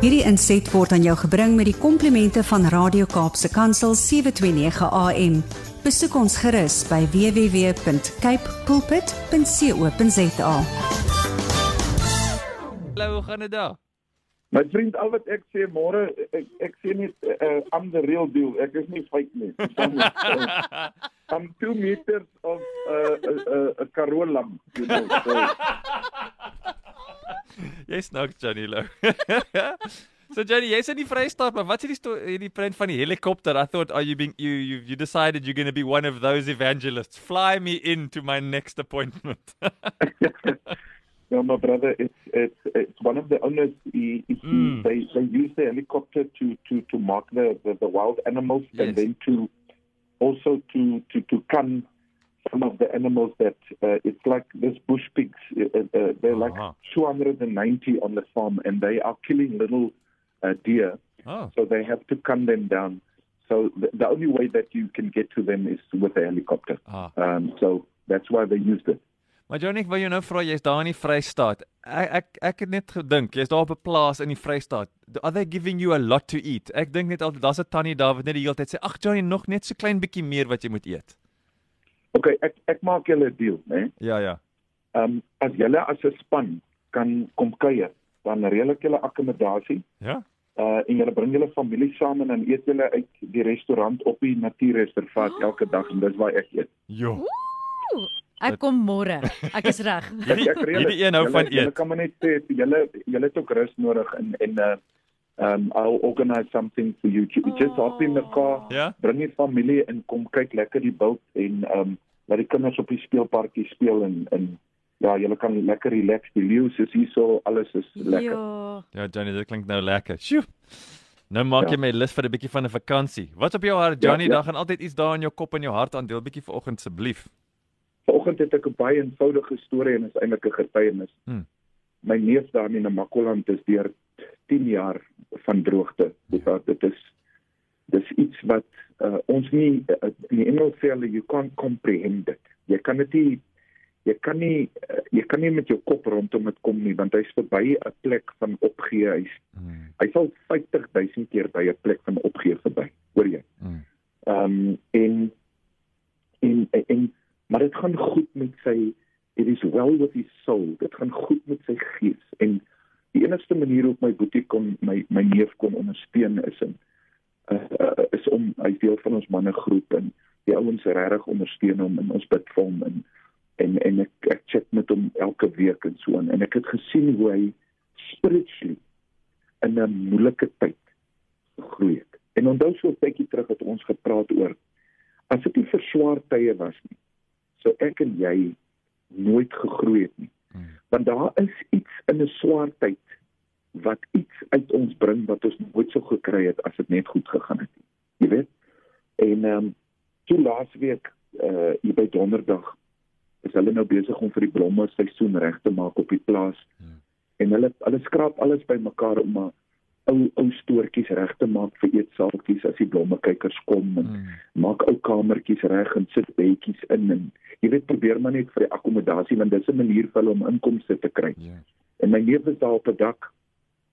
Hierdie inset word aan jou gebring met die komplimente van Radio Kaapse Kansel 729 AM. Besoek ons gerus by www.cape pulpit.co.za. Hallo, hoe gaan dit daar? My vriend, al wat ek sê môre, ek ek sê nie 'n uh, I'm the real deal. Ek is nie fake nie. I'm 2 meters of 'n uh, 'n uh, 'n uh, karolam, you know. So, Jy's nou Johnny Lou. so Johnny, jy's in die Vrystaat, maar wat is die storie die prent van die helikopter? I thought are you being you you you decided you're going to be one of those evangelists. Fly me into my next appointment. no, my brother, it's it's it's one of the owners. He, he, Mm. They they use the helicopter to to to mark the the, the wild animals Yes. and then to also to to to come some of the animals that uh, it's like this bush pigs. Uh, uh, they're like Uh-huh. 290 on the farm, and they are killing little uh, deer. oh. So they have to cut them down. So the, the only way that you can get to them is with a helicopter. Ah. Um, so that's why they used it. Maar Johnny, ek wil jou nou vra, jy's daar in die Vrystaat. Ek ek ek het net gedink, jy's daar op 'n plaas in die Vrystaat. Are they giving you a lot to eat? Ek dink net altyd daar's 'n tannie daar wat net die hele tyd sê, "Ag Johnny, nog net so klein bietjie meer wat jy moet eet." Okay, ek ek maak julle 'n deal, né? Ja, ja. Um as julle as 'n span kan kom kuier, dan reël ek julle akkommodasie. Ja? Uh en julle bring julle familie saam en dan eet julle uit die restaurant op die natuurreservaat elke dag en dis waar ek eet. Jo. Ooh, Ek kom môre. Ek is reg. Hierdie hierdie een hou van eet. kan maar net sê julle julle het ook rus nodig en en uh um I'll organize something for you. Ju- Just hop in the car. Ja? bring die familie en kom kyk lekker die bult en um, laat die kinders op die speelparkie speel en en ja, julle kan lekker relax. Die leeu's is hierso, alles is lekker. Ja. Ja, Johnny, dit klink nou lekker. Sjoe. Nou maak Ja. jy my lus vir 'n bietjie van 'n vakansie. Wat op jou hart, Johnny? Ja, ja. Daar gaan altyd iets daar in jou kop en jou hart aan deel bietjie vanoggend asseblief. Vanoggend het ek 'n baie eenvoudige storie en is eintlik 'n getuienis. Hmm. My neef daar in Namakoland is deur 10 jaar van droogte. Dit ja. dit is dis iets wat uh, ons nie uh, in die Engels sê hulle you can't comprehend it. Jy kan dit nie jy kan nie uh, jy kan nie met jou kop rondom dit kom nie want hy's verby 'n plek van opgee. Hy's Mm. hy sal 50000 keer by 'n plek van opgee verby, hoor jy? Mm. Ehm um, en, en en en maar dit gaan goed met sy it is well with his soul. Dit gaan goed met sy gees en die enigste manier hoe my boetie kon my my neef kon ondersteun is in uh, uh, is om hy deel van ons mannegroep en die ouens regtig ondersteun hom en ons bid vir hom en en en ek ek chat met hom elke week en so aan en ek het gesien hoe hy spiritually in 'n moeilike tyd gegroei het. En onthou so 'n tydjie terug het ons gepraat oor as dit nie vir swaar tye was nie, sou ek en jy nooit gegroei het nie. Want daar is iets in 'n swaar tyd wat iets uit ons bring wat ons nooit sou gekry het as dit net goed gegaan het nie. Jy weet? En ehm um, toe laasweek uh hier by Donderdag is hulle nou besig om vir die blomme seisoen reg te maak op die plaas. Ja. En hulle hulle skraap alles bymekaar om maar ou ou stoortjies reg te maak vir eetsaaltjies as die blommekykers kom en Mm. maak ou kamertjies reg en sit bedjies in en jy weet probeer maar net vir die akkommodasie want dis 'n manier vir hulle om inkomste te kry. Ja. En my neef is daar op 'n dak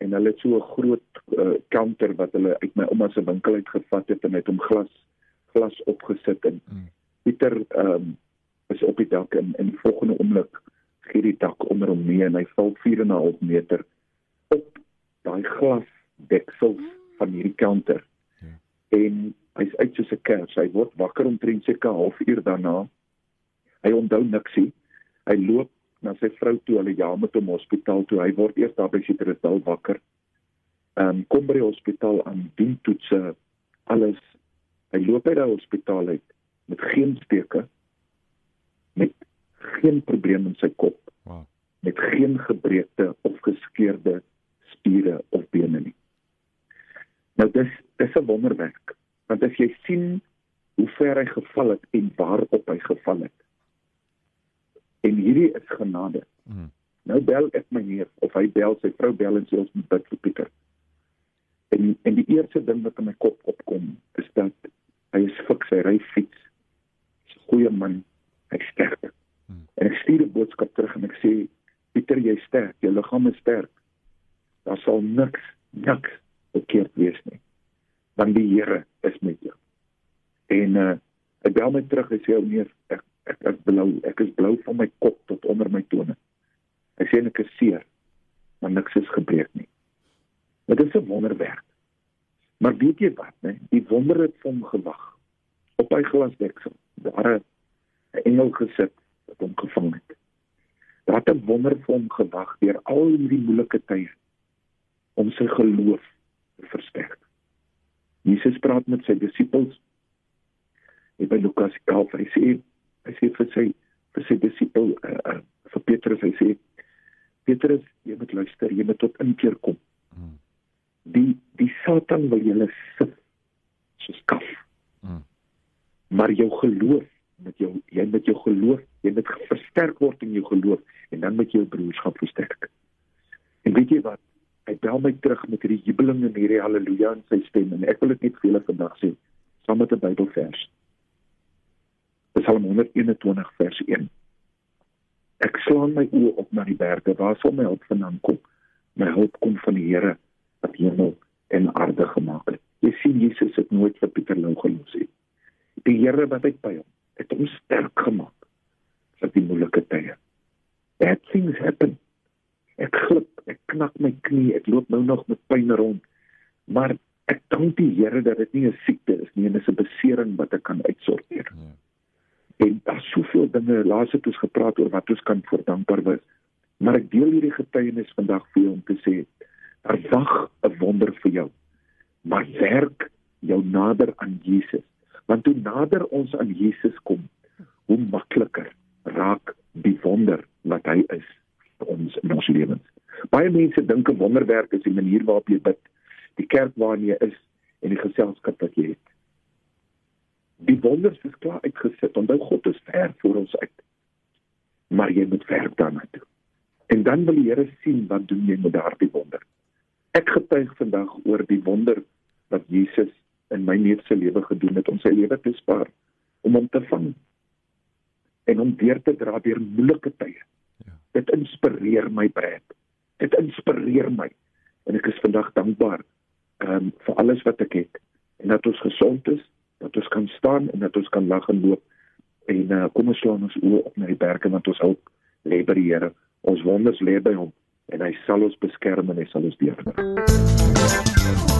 en hulle het so 'n groot uh, counter wat hulle uit my ouma se winkel uit gevat het en het hom glas glas opgesit en Mm. Pieter ehm um, is op die dak en in die volgende oomblik gee die dak onder hom mee en hy val 4 en 'n half meter op daai glas deksel van hierdie counter. Ja. En hy's uit soos 'n kers. Hy word wakker omtrent seker 'n halfuur daarna. Hy onthou niksie. Hy loop na sy vrou toe, hulle ja met hom hospitaal toe. Hy word eers daar by Citrusdal wakker. Ehm um, kom by die hospitaal aan, doen toetse, alles. Hy loop uit die hospitaal uit met geen steke, met geen probleem in sy kop, Wow. met geen gebreekte of geskeurde spiere. Nou dis dis 'n wonderwerk, want as jy sien hoe ver hy geval het en waarop hy geval het. En hierdie is genade. Mm. Nou bel ek my neef of hy bel sy vrou bel en sê ons moet bid vir Pieter. En en die eerste ding wat in my kop opkom is dat hy is fiks, hy ry fiets. Hy's 'n goeie man, hy's sterk. Hmm. En ek stuur 'n boodskap terug en ek sê Piet beter jy's sterk, jou liggaam is sterk. Daar sal niks niks verkeerd wees nie. Want die Here is met jou. En uh ek bel my terug en sê ou nee, ek ek ek blou, ek is blou van my kop tot onder my tone. Hy sê ek is seer, maar niks is gebreek nie. Dit is 'n wonderwerk. Maar weet jy wat, né? Die wonder het hom gewag op hy glasdeksel. Daar 'n engel gesit wat hom gevang het. Daar het 'n wonder vir hom gewag deur al hierdie moeilike tye om sy geloof versterk. Jesus praat met sy disippels. En by Lukas 11 hy sê hy sê vir sy vir sy disipel uh, uh, vir Petrus hy sê Petrus jy moet luister jy moet tot inkeer kom. Hmm. Die die Satan wil julle sif soos kaf. Hmm. Maar jou geloof met jou jy met jou geloof jy moet versterk word in jou geloof en dan met jou broerskap versterk. En weet jy wat bel my terug met hierdie jubeling en hierdie haleluja in sy stem en ek wil dit net vir julle vandag sê saam met 'n Bybelvers. Psalm 121 vers 1. Ek slaan my oë op na die berge, waar sal my hulp vandaan kom? My hulp kom van die Here wat hemel en aarde gemaak het. Jy sien Jesus het nooit vir Pieter Lou gelos nie. Die Here wat hy by hom het hom sterk gemaak vir die moeilike tye. Bad things happen. Ek glip, ek knie, ek loop nou nog met pyn rond. Maar ek dank die Here dat dit nie 'n siekte is nie, dit is 'n besering wat ek kan uitsorteer. Ja. En daar's soveel dinge, laas het ons gepraat oor wat ons kan voor dankbaar wees. Maar ek deel hierdie getuienis vandag vir jou om te sê, daar wag 'n wonder vir jou. Maar werk jou nader aan Jesus. Want hoe nader ons aan Jesus kom, hoe makliker raak die wonder wat hy is vir ons in ons lewens. Baie mense dink 'n wonderwerk is die manier waarop jy bid, die kerk waarin jy is en die geselskap wat jy het. Die wonders is klaar uitgesit. Onthou God is ver voor ons uit. Maar jy moet werk daarna toe. En dan wil die Here sien wat doen jy met daardie wonder. Ek getuig vandag oor die wonder wat Jesus in my neef se lewe gedoen het om sy lewe te spaar om hom te vang en om weer te dra deur moeilike tye. Ja. Dit inspireer my baie. Dit inspireer my en ek is vandag dankbaar ehm um, vir alles wat ek het en dat ons gesond is, dat ons kan staan en dat ons kan lag en loop en uh, kom ons slaan ons oë op na die berge want ons hulp lê by die Here. Ons wonders lê by hom en hy sal ons beskerm en hy sal ons deurdra.